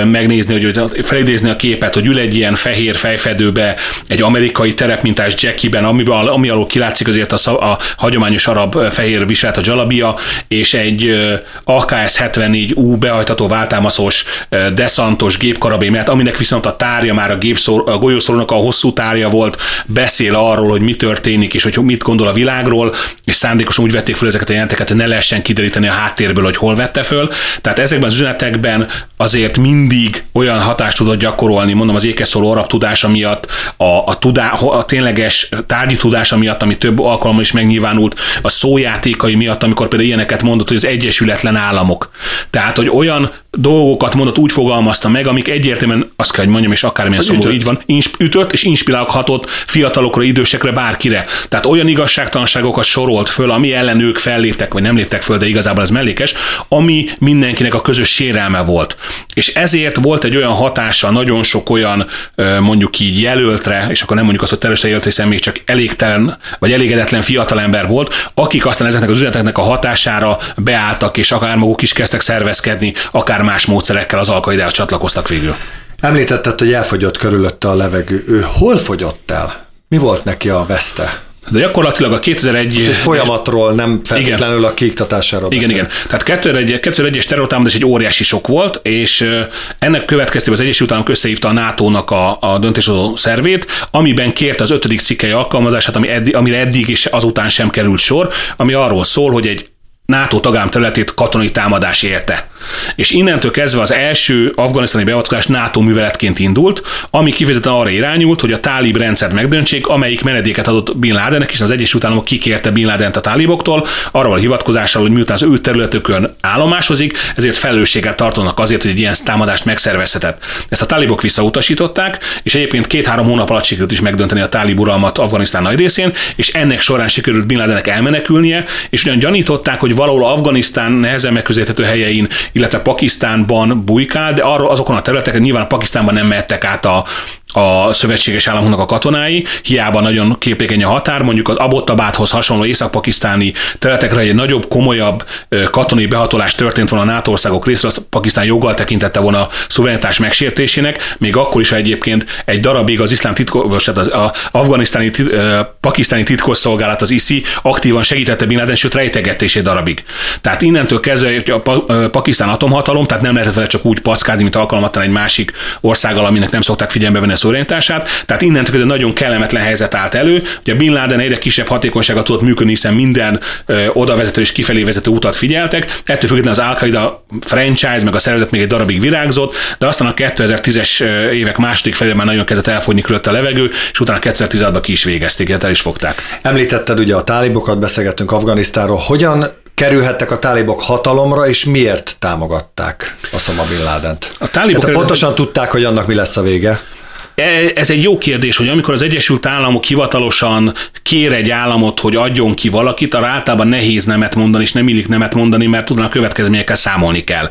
megnézni, hogy felidézni a képet, hogy ül egy ilyen fehér fejfedőbe egy amerikai terepmintás Jackie-ben, ami, ami alól kilátszik azért a, a hagyományos arab fehér viselet, a jalabia, és egy AKS 174U behajtató váltámaszos deszantos gépkarabé mert aminek viszont a tárja már a, gépszor, a golyószorúnak a hosszú tárja volt, beszél arról, hogy mi történik, és hogy mit gondol a világról, és szándékosan úgy vették fel ezeket a jelenteket, hogy ne lehessen kideríteni a háttérből, hogy hol vette föl. Tehát ezekben az üzenetekben azért mindig olyan hatást tudott gyakorolni, mondom, az ékeszóló arab tudása miatt, a, a, tudá, a tényleges tárgyi tudása miatt, ami több alkalommal is megnyilvánult, a szójátékai miatt, amikor például ilyeneket mondott, hogy az Egyesületlen Államok. Tehát, hogy olyan dolgokat mondott, úgy fogalmazta meg, amik egyértelműen, azt kell, hogy mondjam, és akármilyen szomorú így van, ütött és inspirálhatott fiatalokra, idősekre, bárkire. Tehát olyan igazságtalanságokat sorolt föl, ami ellen ők felléptek, vagy nem léptek föl, de igazából ez mellékes, ami mindenkinek a közös sérelme volt. És ezért volt egy olyan hatása nagyon sok olyan mondjuk így jelöltre, és akkor nem mondjuk azt, hogy terrorista jelölt, hiszen még csak elégtelen, vagy elégedetlen fiatalember volt, akik aztán ezeknek az üzeneteknek a hatására beálltak, és akár maguk is kezdtek szervezkedni, akár más módszerekkel az alkaidához csatlakoztak végül. Említetted, hogy elfogyott körülötte a levegő. Ő hol fogyott el? Mi volt neki a veszte? De gyakorlatilag a 2001... Most egy folyamatról, nem feltétlenül igen. a kiiktatásáról Igen, beszél. igen. Tehát 2001, 2001-es terrortámadás egy óriási sok volt, és ennek következtében az Egyesült Államok összehívta a NATO-nak a, a döntéshozó szervét, amiben kért az ötödik cikkei alkalmazását, ami eddig, amire eddig is azután sem került sor, ami arról szól, hogy egy NATO tagállam területét katonai támadás érte. És innentől kezdve az első afganisztáni beavatkozás NATO műveletként indult, ami kifejezetten arra irányult, hogy a tálib rendszert megdöntsék, amelyik menedéket adott Bin Ladennek, és az Egyesült Államok kikérte Bin Ladent a táliboktól, arról a hivatkozással, hogy miután az ő területükön állomásozik, ezért felelősséggel tartanak azért, hogy egy ilyen támadást megszervezhetett. Ezt a tálibok visszautasították, és egyébként két-három hónap alatt sikerült is megdönteni a tálib uralmat Afganisztán nagy részén, és ennek során sikerült Bin Ladennek elmenekülnie, és ugyan gyanították, hogy valahol Afganisztán nehezen megközelíthető helyein illetve Pakisztánban bujkál, de arról azokon a területeken nyilván Pakisztánban nem mehettek át a, a szövetséges államoknak a katonái, hiába nagyon képlékeny a határ, mondjuk az Abbottabádhoz hasonló észak-pakisztáni területekre egy nagyobb, komolyabb katonai behatolás történt volna a NATO országok részről, azt Pakisztán joggal tekintette volna a szuverenitás megsértésének, még akkor is egyébként egy darabig az iszlám titkos, tehát az, az afganisztáni, pakisztáni titkosszolgálat, az ISI aktívan segítette Bin Laden, sőt rejtegetését darabig. Tehát innentől kezdve a Pakisztán atomhatalom, tehát nem lehetett vele csak úgy packázni, mint alkalmatlan egy másik országgal, aminek nem szokták figyelembe venni szuverenitását, tehát innentől ez egy nagyon kellemetlen helyzet állt elő. Ugye Bin Laden egyre kisebb hatékonysága tudott működni, hiszen minden ö, oda vezető és kifelé vezető utat figyeltek. Ettől függetlenül az al franchise, meg a szervezet még egy darabig virágzott, de aztán a 2010-es évek második felében már nagyon kezdett elfogyni körülött a levegő, és utána 2016-ban ki is végezték, el is fogták. Említetted ugye a tálibokat, beszélgettünk Afganisztánról. Hogyan kerülhettek a tálibok hatalomra, és miért támogatták Osama Bin Ládent? A tálibok hát, pontosan tudták, hogy annak mi lesz a vége. E, ez egy jó kérdés, hogy amikor az Egyesült Államok hivatalosan kér egy államot, hogy adjon ki valakit, arra általában nehéz nemet mondani, és nem illik nemet mondani, mert tudnak a következményekkel számolni kell.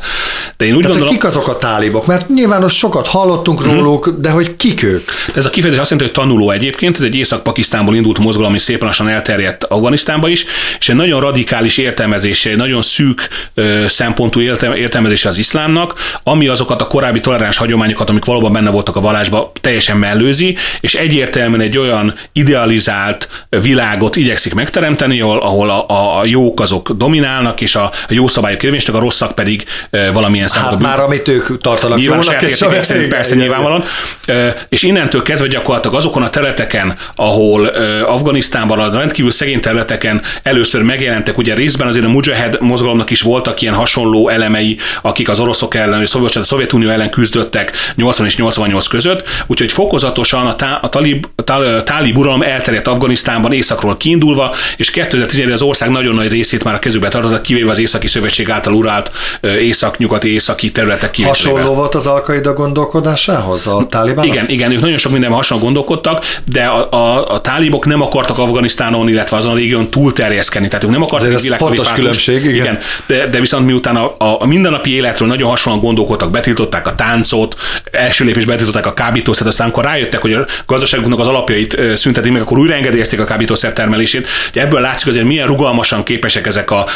De én úgy Tehát, gondolom, kik azok a tálibok? Mert nyilván azt sokat hallottunk mm-hmm. róluk, de hogy kik ők? Ez a kifejezés azt jelenti, hogy tanuló egyébként, ez egy Észak-Pakisztánból indult mozgalom, ami szépen lassan elterjedt Afganisztánba is, és egy nagyon radikális értelmezése, egy nagyon szűk ö, szempontú értelmezése az iszlámnak, ami azokat a korábbi toleráns hagyományokat, amik valóban benne voltak a vallásban, teljesen mellőzi, és egyértelműen egy olyan idealizált világot igyekszik megteremteni, ahol, ahol a, a jók azok dominálnak, és a, a jó szabályok érvényesek, a rosszak pedig e, valamilyen hát már amit ők tartanak nyilván jónak, és persze, persze nyilvánvalóan. E, és innentől kezdve gyakorlatilag azokon a területeken, ahol e, Afganisztánban, a rendkívül szegény területeken először megjelentek, ugye részben azért a Mujahid mozgalomnak is voltak ilyen hasonló elemei, akik az oroszok ellen, és a Szovjetunió ellen küzdöttek 80 és 88 között, úgyhogy fokozatosan a, tá, a talib, tá, tálib uralom elterjedt Afganisztánban északról kiindulva, és 2011 az ország nagyon nagy részét már a kezükbe tartotta, kivéve az Északi Szövetség által urált észak-nyugati északi területek kivételével. Hasonló volt az alkaida gondolkodásához a tálibán? Igen, igen, ők nagyon sok minden hasonló gondolkodtak, de a, a, a tálibok nem akartak Afganisztánon, illetve azon a régión túlterjeszkedni, tehát ők nem akartak egy fontos különbség, igen. igen de, de viszont miután a, a, a mindennapi életről nagyon hasonlóan gondolkodtak, betiltották a táncot, első lépés betiltották a kábítószert, aztán amikor rájöttek, hogy a gazdaságunknak az alapjait szüntetik meg, akkor újra engedélyezték a kábítószer termelését. Ugye ebből látszik azért, milyen rugalmasan képesek ezek a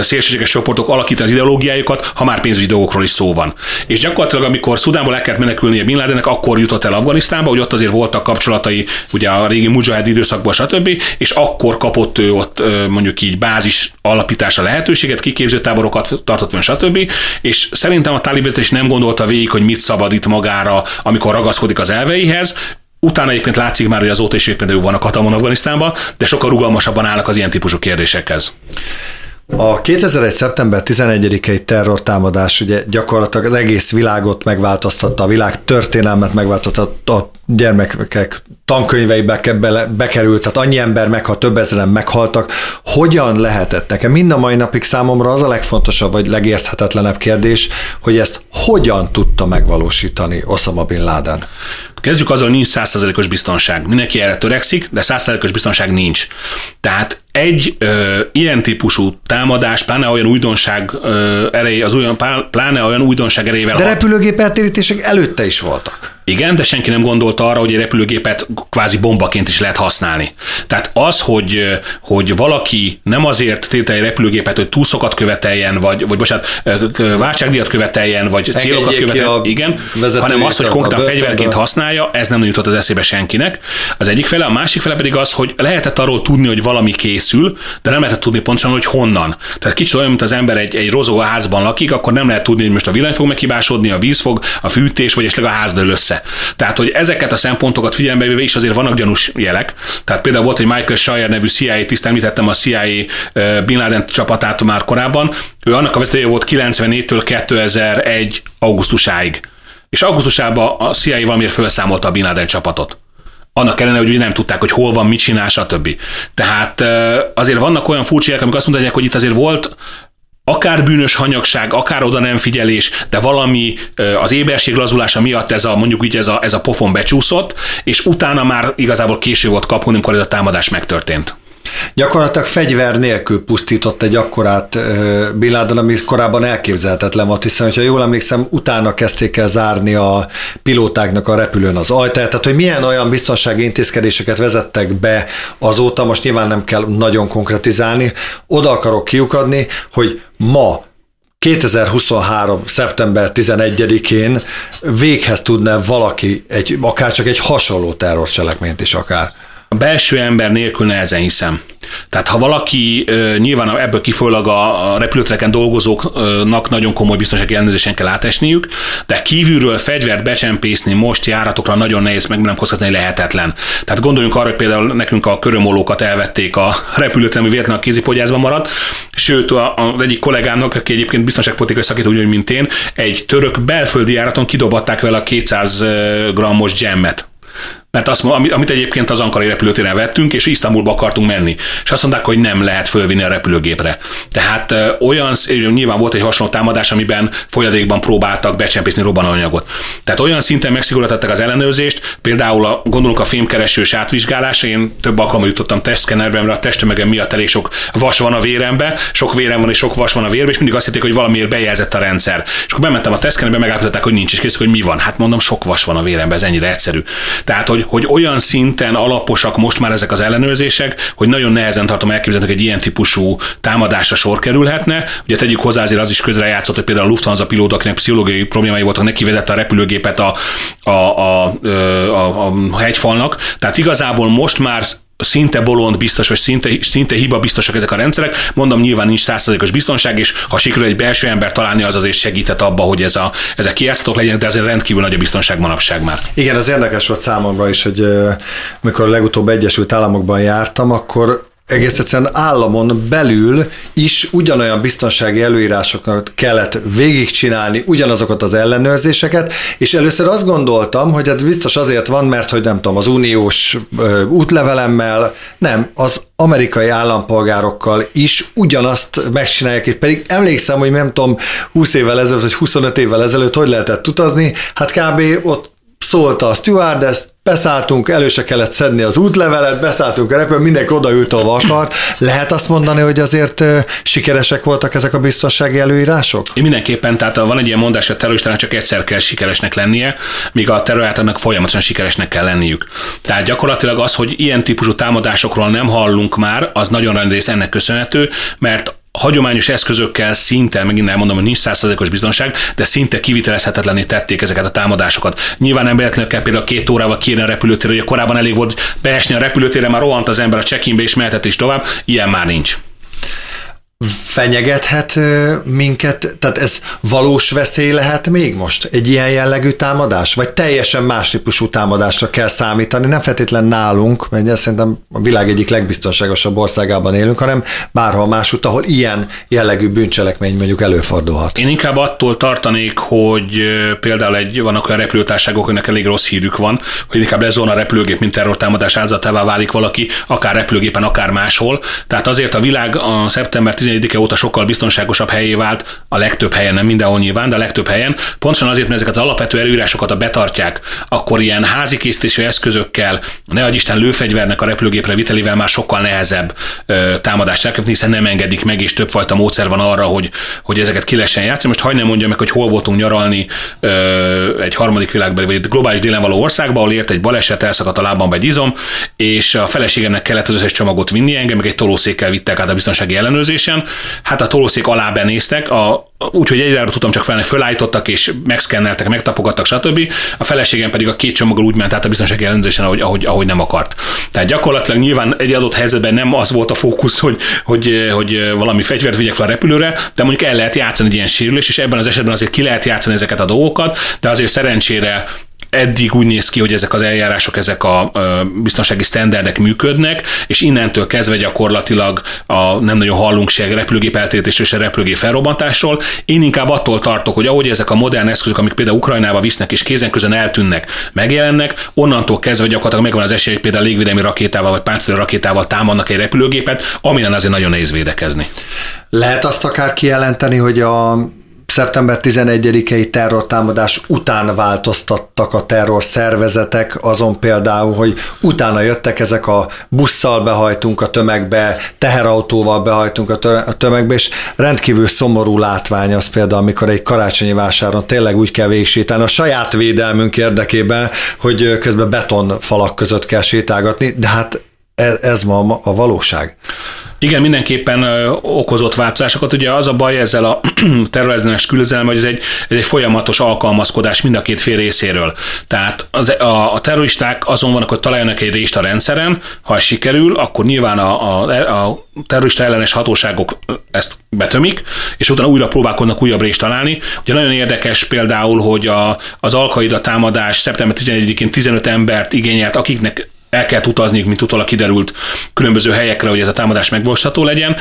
szélsőséges csoportok alakítani az ideológiájukat, ha már pénzügyi dolgokról is szó van. És gyakorlatilag, amikor Szudánból el kellett menekülnie Bin Ladennek, akkor jutott el Afganisztánba, hogy ott azért voltak kapcsolatai, ugye a régi Mujahid időszakban, stb. És akkor kapott ő ott mondjuk így bázis alapítása lehetőséget, kiképző táborokat tartott fönn, stb. És szerintem a tálib nem gondolta végig, hogy mit szabadít magára, amikor ragaszkodik az elveihez, Utána egyébként látszik már, hogy azóta is éppen ők vannak hatalmon Afganisztánban, de sokkal rugalmasabban állnak az ilyen típusú kérdésekhez. A 2001. szeptember 11-i terrortámadás ugye gyakorlatilag az egész világot megváltoztatta, a világ történelmet megváltoztatta, a gyermekek tankönyveibe bekerült, tehát annyi ember meghalt, több ezeren meghaltak. Hogyan lehetett nekem? Mind a mai napig számomra az a legfontosabb, vagy legérthetetlenebb kérdés, hogy ezt hogyan tudta megvalósítani Osama Bin Laden? Kezdjük azzal, hogy nincs százszerzelékos biztonság. Mindenki erre törekszik, de százszerzelékos biztonság nincs. Tehát egy ö, ilyen típusú támadás, pláne olyan újdonság ö, ereje, az olyan, pláne olyan újdonság erejével. De repülőgép eltérítések előtte is voltak. Igen, de senki nem gondolta arra, hogy egy repülőgépet kvázi bombaként is lehet használni. Tehát az, hogy, hogy valaki nem azért tiltja egy repülőgépet, hogy túlszokat követeljen, vagy, vagy bocsánat, váltságdíjat követeljen, vagy célokat követeljen, igen, hanem az, hogy konkrétan fegyverként használja, ez nem jutott az eszébe senkinek. Az egyik fele, a másik fele pedig az, hogy lehetett arról tudni, hogy valami készül, de nem lehetett tudni pontosan, hogy honnan. Tehát kicsit olyan, mint az ember egy, egy rozó házban lakik, akkor nem lehet tudni, hogy most a villany fog meghibásodni, a víz fog, a fűtés, vagy esetleg a ház dől össze. Tehát, hogy ezeket a szempontokat figyelembe véve is azért vannak gyanús jelek. Tehát például volt egy Michael Shire nevű CIA tiszt, említettem a CIA Bin Laden csapatát már korábban, ő annak a vezetője volt 94-től 2001 augusztusáig. És augusztusában a CIA valamiért felszámolta a Bin Laden csapatot annak ellenére, hogy nem tudták, hogy hol van, mit csinál, stb. Tehát azért vannak olyan furcsiák, amik azt mondják, hogy itt azért volt akár bűnös hanyagság, akár oda nem figyelés, de valami az éberség lazulása miatt ez a, mondjuk így ez a, ez a pofon becsúszott, és utána már igazából késő volt kapni, amikor ez a támadás megtörtént. Gyakorlatilag fegyver nélkül pusztított egy akkorát Bin Laden, ami korábban elképzelhetetlen volt, hiszen, hogyha jól emlékszem, utána kezdték el zárni a pilótáknak a repülőn az ajtaját, tehát hogy milyen olyan biztonsági intézkedéseket vezettek be azóta, most nyilván nem kell nagyon konkretizálni, oda akarok kiukadni, hogy ma 2023. szeptember 11-én véghez tudna valaki egy, akár csak egy hasonló terrorcselekményt is akár. A belső ember nélkül nehezen hiszem. Tehát ha valaki nyilván ebből kifolyólag a, repülőtereken dolgozóknak nagyon komoly biztonsági ellenőrzésen kell átesniük, de kívülről fegyvert becsempészni most járatokra nagyon nehéz, meg nem kockázni lehetetlen. Tehát gondoljunk arra, hogy például nekünk a körömolókat elvették a [LAUGHS] repülőteren, ami véletlenül a kézipogyászban maradt, sőt az egyik kollégámnak, aki egyébként biztonságpolitikai szakító, úgy, mint én, egy török belföldi járaton kidobatták vele a 200 grammos gemmet mert azt, amit egyébként az Ankarai repülőtéren vettünk, és Isztambulba akartunk menni. És azt mondták, hogy nem lehet fölvinni a repülőgépre. Tehát olyan, nyilván volt egy hasonló támadás, amiben folyadékban próbáltak becsempészni robbanóanyagot. Tehát olyan szinten megszigorítettek az ellenőrzést, például a, gondolunk a fémkeresős átvizsgálása, én több alkalommal jutottam testszkennerben, mert a testtömegem miatt elég sok vas van a vérembe, sok vérem van és sok vas van a vérbe, és mindig azt hitték, hogy valamiért bejelzett a rendszer. És akkor bementem a testszkennerbe, megállapították, hogy nincs, és készük, hogy mi van. Hát mondom, sok vas van a vérembe, ez ennyire egyszerű. Tehát, hogy, hogy olyan szinten alaposak most már ezek az ellenőrzések, hogy nagyon nehezen tartom elképzelni, hogy egy ilyen típusú támadásra sor kerülhetne. Ugye tegyük hozzá, azért az is közrejátszott, hogy például a Lufthansa pilóta, akinek pszichológiai problémái voltak, neki vezette a repülőgépet a, a, a, a, a hegyfalnak. Tehát igazából most már szinte bolond biztos, vagy szinte, szinte hiba biztosak ezek a rendszerek. Mondom, nyilván nincs százszerzékos biztonság, és ha sikerül egy belső ember találni, az azért segített abba, hogy ez a, ezek kijátszhatók legyenek, de azért rendkívül nagy a biztonság manapság már. Igen, az érdekes volt számomra is, hogy mikor legutóbb Egyesült Államokban jártam, akkor egész egyszerűen államon belül is ugyanolyan biztonsági előírásokat kellett végigcsinálni, ugyanazokat az ellenőrzéseket, és először azt gondoltam, hogy ez biztos azért van, mert hogy nem tudom, az uniós útlevelemmel, nem, az amerikai állampolgárokkal is ugyanazt megcsinálják, és pedig emlékszem, hogy nem tudom, 20 évvel ezelőtt, vagy 25 évvel ezelőtt hogy lehetett utazni, hát kb. ott szólta a stewardess, beszálltunk, elő se kellett szedni az útlevelet, beszálltunk a repülő, mindenki odaült, ahova akart. Lehet azt mondani, hogy azért sikeresek voltak ezek a biztonsági előírások? Én mindenképpen, tehát van egy ilyen mondás, hogy a terroristának csak egyszer kell sikeresnek lennie, míg a terroristának folyamatosan sikeresnek kell lenniük. Tehát gyakorlatilag az, hogy ilyen típusú támadásokról nem hallunk már, az nagyon rendész ennek köszönhető, mert hagyományos eszközökkel szinte, megint elmondom, hogy nincs százszerzékos biztonság, de szinte kivitelezhetetlené tették ezeket a támadásokat. Nyilván nem véletlenül kell például két órával kérni a repülőtérre, hogy korábban elég volt beesni a repülőtérre, már rohant az ember a check-inbe és mehetett is tovább, ilyen már nincs fenyegethet minket, tehát ez valós veszély lehet még most? Egy ilyen jellegű támadás? Vagy teljesen más típusú támadásra kell számítani? Nem feltétlen nálunk, mert szerintem a világ egyik legbiztonságosabb országában élünk, hanem bárhol másút, ahol ilyen jellegű bűncselekmény mondjuk előfordulhat. Én inkább attól tartanék, hogy például egy, vannak olyan repülőtárságok, akinek elég rossz hírük van, hogy inkább lesz a repülőgép, mint terrortámadás áldozatává válik valaki, akár repülőgépen, akár máshol. Tehát azért a világ a szeptember 11-e óta sokkal biztonságosabb helyé vált, a legtöbb helyen, nem mindenhol nyilván, de a legtöbb helyen, pontosan azért, mert ezeket az alapvető előírásokat a betartják, akkor ilyen házi készítésű eszközökkel, ne adj Isten lőfegyvernek a repülőgépre vitelével már sokkal nehezebb ö, támadást elkövetni, hiszen nem engedik meg, és többfajta módszer van arra, hogy, hogy ezeket ki lehessen játszani. Most hagyd nem mondja meg, hogy hol voltunk nyaralni ö, egy harmadik világban, vagy egy globális délen való országban, ahol ért egy baleset, elszakadt a lábam egy izom, és a feleségemnek kellett az összes csomagot vinni, engem meg egy tolószékkel vittek át a biztonsági ellenőrzésen hát a tolószék alá benéztek, a, úgyhogy egyre tudtam csak felni, fölállítottak és megszkenneltek, megtapogattak, stb. A feleségem pedig a két csomaggal úgy ment át a biztonsági ellenőrzésen, ahogy, ahogy, ahogy nem akart. Tehát gyakorlatilag nyilván egy adott helyzetben nem az volt a fókusz, hogy, hogy, hogy valami fegyvert vigyek fel a repülőre, de mondjuk el lehet játszani egy ilyen sérülés, és ebben az esetben azért ki lehet játszani ezeket a dolgokat, de azért szerencsére eddig úgy néz ki, hogy ezek az eljárások, ezek a biztonsági sztenderdek működnek, és innentől kezdve gyakorlatilag a, nem nagyon hallunk se repülőgép eltétésről, se repülőgép felrobbantásról. Én inkább attól tartok, hogy ahogy ezek a modern eszközök, amik például Ukrajnába visznek és kézen közön eltűnnek, megjelennek, onnantól kezdve gyakorlatilag megvan az esély, hogy például légvédelmi rakétával vagy páncélő rakétával támadnak egy repülőgépet, amin azért nagyon nehéz védekezni. Lehet azt akár kijelenteni, hogy a szeptember 11-i terrortámadás után változtattak a terror szervezetek, azon például, hogy utána jöttek ezek a busszal behajtunk a tömegbe, teherautóval behajtunk a tömegbe, és rendkívül szomorú látvány az például, amikor egy karácsonyi vásáron tényleg úgy kell végsétálni a saját védelmünk érdekében, hogy közben betonfalak között kell sétálgatni, de hát ez, ez ma a valóság. Igen, mindenképpen okozott változásokat. Ugye az a baj ezzel a [CLEARS THROAT] terrorizmus küzdelem, hogy ez egy, ez egy folyamatos alkalmazkodás mind a két fél részéről. Tehát az, a, a terroristák azon vannak, hogy találjanak egy részt a rendszeren, ha ez sikerül, akkor nyilván a, a, a terrorista ellenes hatóságok ezt betömik, és utána újra próbálkoznak újabb részt találni. Ugye nagyon érdekes például, hogy a, az Alkaida támadás szeptember 11-én 15 embert igényelt, akiknek el kell utazniuk, mint utólag kiderült különböző helyekre, hogy ez a támadás megvalósítható legyen.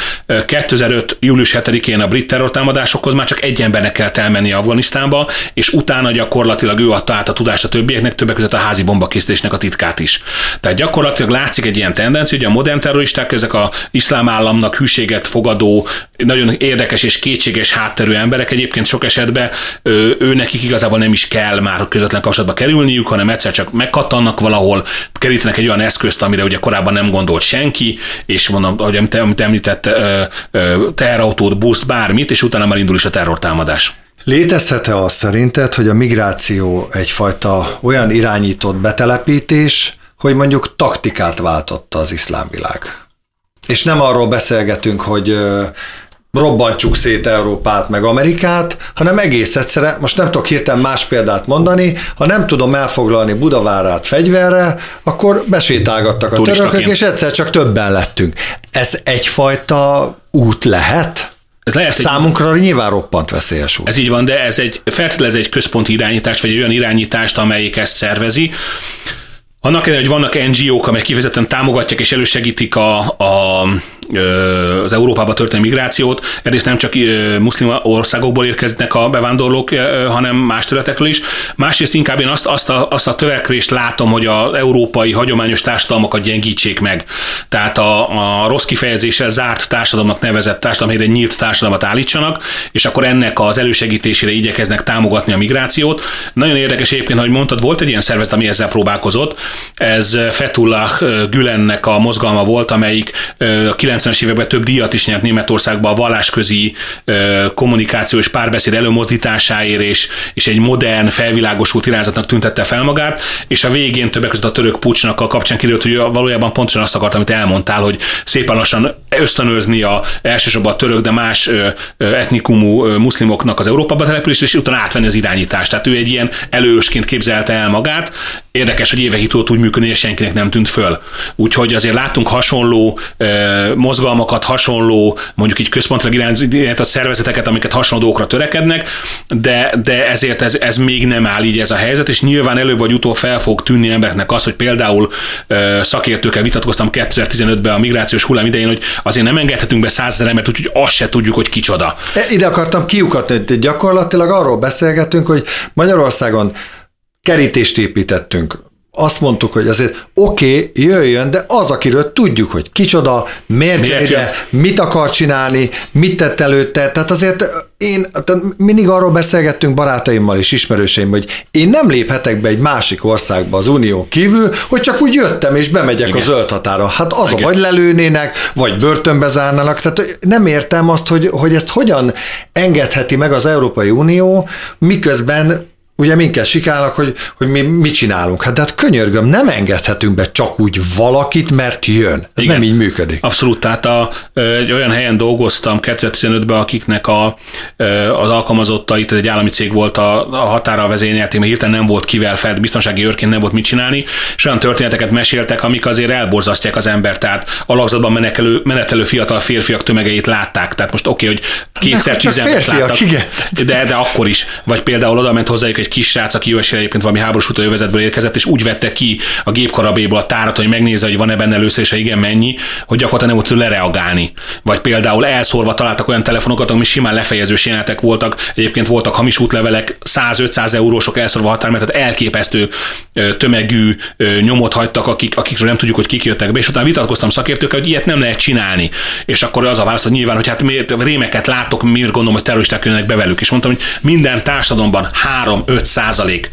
2005. július 7-én a brit terrortámadásokhoz már csak egy embernek kell elmenni Afganisztánba, és utána gyakorlatilag ő adta át a tudást a többieknek, többek között a házi bombakészítésnek a titkát is. Tehát gyakorlatilag látszik egy ilyen tendencia, hogy a modern terroristák, ezek a iszlám államnak hűséget fogadó, nagyon érdekes és kétséges hátterű emberek egyébként sok esetben ő nekik igazából nem is kell már közvetlen kapcsolatba kerülniük, hanem egyszer csak megkattannak valahol, kerítenek egy olyan eszközt, amire ugye korábban nem gondolt senki, és mondom, ahogy amit említett, teherautót, buszt, bármit, és utána már indul is a terrortámadás. Létezhet-e az szerinted, hogy a migráció egyfajta olyan irányított betelepítés, hogy mondjuk taktikát váltotta az iszlámvilág? És nem arról beszélgetünk, hogy robbantsuk szét Európát meg Amerikát, hanem egész egyszerűen, most nem tudok hirtelen más példát mondani, ha nem tudom elfoglalni Budavárát fegyverre, akkor besétálgattak a törökök, és egyszer csak többen lettünk. Ez egyfajta út lehet? Ez lehet, Számunkra egy, nyilván roppant veszélyes út. Ez így van, de ez egy feltételez egy központi irányítást, vagy egy olyan irányítást, amelyik ezt szervezi. Annak ellenére, hogy vannak NGO-k, amelyek kifejezetten támogatják és elősegítik a, a az Európába történő migrációt. Egyrészt nem csak muszlim országokból érkeznek a bevándorlók, hanem más területekről is. Másrészt inkább én azt, azt, a, azt a törekvést látom, hogy az európai hagyományos társadalmakat gyengítsék meg. Tehát a, a rossz kifejezéssel zárt társadalomnak nevezett társadalom, egy nyílt társadalmat állítsanak, és akkor ennek az elősegítésére igyekeznek támogatni a migrációt. Nagyon érdekes egyébként, hogy mondtad, volt egy ilyen szervezet, ami ezzel próbálkozott. Ez Fetullah Gülennek a mozgalma volt, amelyik a 90-es években több díjat is nyert Németországban a vallásközi kommunikáció és párbeszéd előmozdításáért, és, és egy modern, felvilágosult irányzatnak tüntette fel magát, és a végén többek között a török pucsnak a kapcsán kiderült, hogy valójában pontosan azt akart, amit elmondtál, hogy szépen lassan ösztönözni a, elsősorban a török, de más etnikumú muszlimoknak az Európába települést, és utána átvenni az irányítást. Tehát ő egy ilyen elősként képzelte el magát. Érdekes, hogy évekig tudott úgy működni, és senkinek nem tűnt föl. Úgyhogy azért látunk hasonló mozgalmakat, hasonló, mondjuk így központilag irányított szervezeteket, amiket hasonló dolgokra törekednek, de, de ezért ez, ez még nem áll így ez a helyzet, és nyilván előbb vagy utóbb fel fog tűnni embereknek az, hogy például szakértőkkel vitatkoztam 2015-ben a migrációs hullám idején, hogy azért nem engedhetünk be százezer embert, úgyhogy azt se tudjuk, hogy kicsoda. E, ide akartam kiukatni, gyakorlatilag arról beszélgetünk, hogy Magyarországon kerítést építettünk, azt mondtuk, hogy azért oké, okay, jöjjön, de az, akiről tudjuk, hogy kicsoda, miért, miért jön ide, mit akar csinálni, mit tett előtte. Tehát azért én tehát mindig arról beszélgettünk barátaimmal és ismerőseim, hogy én nem léphetek be egy másik országba az unió kívül, hogy csak úgy jöttem és bemegyek Igen. a zöld határa. Hát az Igen. a vagy lelőnének, vagy börtönbe zárnának. Tehát nem értem azt, hogy, hogy ezt hogyan engedheti meg az Európai Unió, miközben ugye minket sikálnak, hogy, hogy mi mit csinálunk. Hát de hát könyörgöm, nem engedhetünk be csak úgy valakit, mert jön. Ez Igen, nem így működik. Abszolút, tehát a, egy olyan helyen dolgoztam 2015-ben, akiknek a, az alkalmazottai, tehát egy állami cég volt a, a határa vezényelték, mert hirtelen nem volt kivel fel, biztonsági őrként nem volt mit csinálni, és olyan történeteket meséltek, amik azért elborzasztják az embert, tehát alakzatban menetelő, menetelő fiatal férfiak tömegeit látták, tehát most oké, okay, hogy kétszer tíz láttak, igen. De, de akkor is. Vagy például oda ment hozzájuk egy egy kis srác, aki jó egyébként valami háborús övezetből érkezett, és úgy vette ki a gépkarabéból a tárat, hogy megnézze, hogy van-e benne először, és igen, mennyi, hogy gyakorlatilag nem volt lereagálni. Vagy például elszórva találtak olyan telefonokat, ami simán lefejezős jelenetek voltak, egyébként voltak hamis útlevelek, 100-500 eurósok elszórva határ, tehát elképesztő tömegű nyomot hagytak, akik, akikről nem tudjuk, hogy kik jöttek be, és utána vitatkoztam szakértőkkel, hogy ilyet nem lehet csinálni. És akkor az a válasz, hogy nyilván, hogy hát miért, rémeket látok, miért gondolom, hogy terroristák jönnek be velük. És mondtam, hogy minden társadalomban 3-5 százalék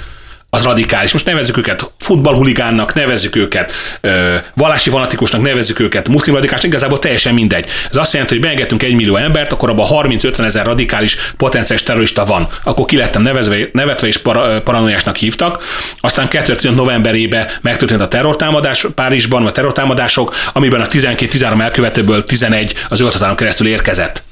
az radikális. Most nevezzük őket futballhuligánnak, nevezzük őket ö, vallási fanatikusnak, nevezzük őket muszlim radikálisnak, igazából teljesen mindegy. Ez azt jelenti, hogy beengedtünk egy millió embert, akkor abban 30-50 ezer radikális potenciális terrorista van. Akkor ki lettem nevezve, nevetve és para, paranoiásnak hívtak. Aztán 2015 novemberében megtörtént a terrortámadás Párizsban, a terrortámadások, amiben a 12-13 elkövetőből 11 az ölt keresztül érkezett.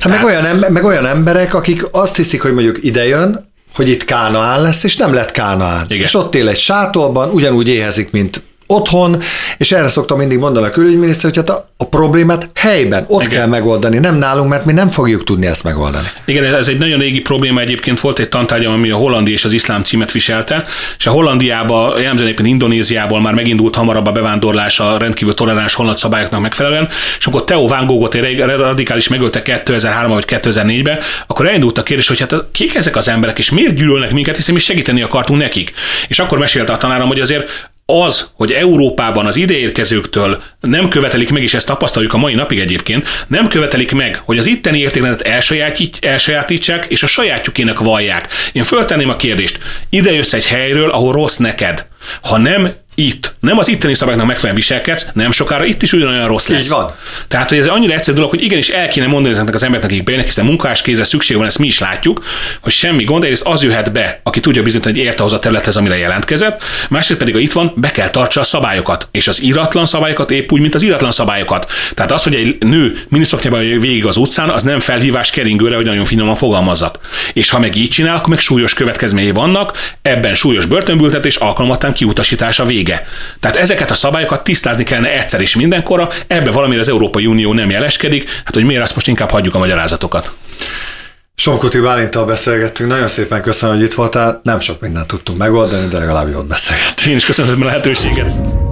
Hát meg olyan, meg olyan emberek, akik azt hiszik, hogy mondjuk idejön, hogy itt Kánaán lesz, és nem lett Kánaán. Igen. És ott él egy sátorban, ugyanúgy éhezik, mint otthon, és erre szoktam mindig mondani a külügyminiszter, hogy hát a, a problémát helyben, ott Igen. kell megoldani, nem nálunk, mert mi nem fogjuk tudni ezt megoldani. Igen, ez egy nagyon régi probléma egyébként. Volt egy tantárgyam, ami a Hollandi és az iszlám címet viselte, és a Hollandiába, jellemzően egyébként Indonéziából már megindult hamarabb a bevándorlás a rendkívül toleráns holland szabályoknak megfelelően, és akkor Theo Van egy radikális megölte 2003 vagy 2004-ben, akkor elindult a kérdés, hogy hát kik ezek az emberek, és miért gyűlölnek minket, hiszen mi segíteni akartunk nekik. És akkor mesélte a tanárom, hogy azért az, hogy Európában az ideérkezőktől nem követelik meg, és ezt tapasztaljuk a mai napig egyébként, nem követelik meg, hogy az itteni értékrendet elsajátítsák, és a sajátjukének vallják. Én föltenném a kérdést, ide jössz egy helyről, ahol rossz neked. Ha nem itt, nem az itteni szabályoknak megfelelően viselkedsz, nem sokára itt is ugyanolyan rossz lesz. Így van. Tehát, hogy ez annyira egyszerű dolog, hogy igenis el kéne mondani ezeknek az embereknek, akik bejönnek, hiszen munkás kézre szükség van, ezt mi is látjuk, hogy semmi gond, egyrészt az jöhet be, aki tudja bizonyítani, hogy érte hozzá a területhez, amire jelentkezett, másrészt pedig, ha itt van, be kell tartsa a szabályokat, és az iratlan szabályokat épp úgy, mint az iratlan szabályokat. Tehát az, hogy egy nő miniszoknyában végig az utcán, az nem felhívás keringőre, hogy nagyon finoman fogalmazzak. És ha meg így csinál, akkor meg súlyos következményei vannak, ebben súlyos börtönbüntetés alkalmattán kiutasítása vége. Tehát ezeket a szabályokat tisztázni kellene egyszer is mindenkorra, ebbe valamire az Európai Unió nem jeleskedik, hát hogy miért azt most inkább hagyjuk a magyarázatokat. Somkuti Bálintal beszélgettünk, nagyon szépen köszönöm, hogy itt voltál, nem sok mindent tudtunk megoldani, de legalább jót beszélgettünk. Én is köszönöm a lehetőséget.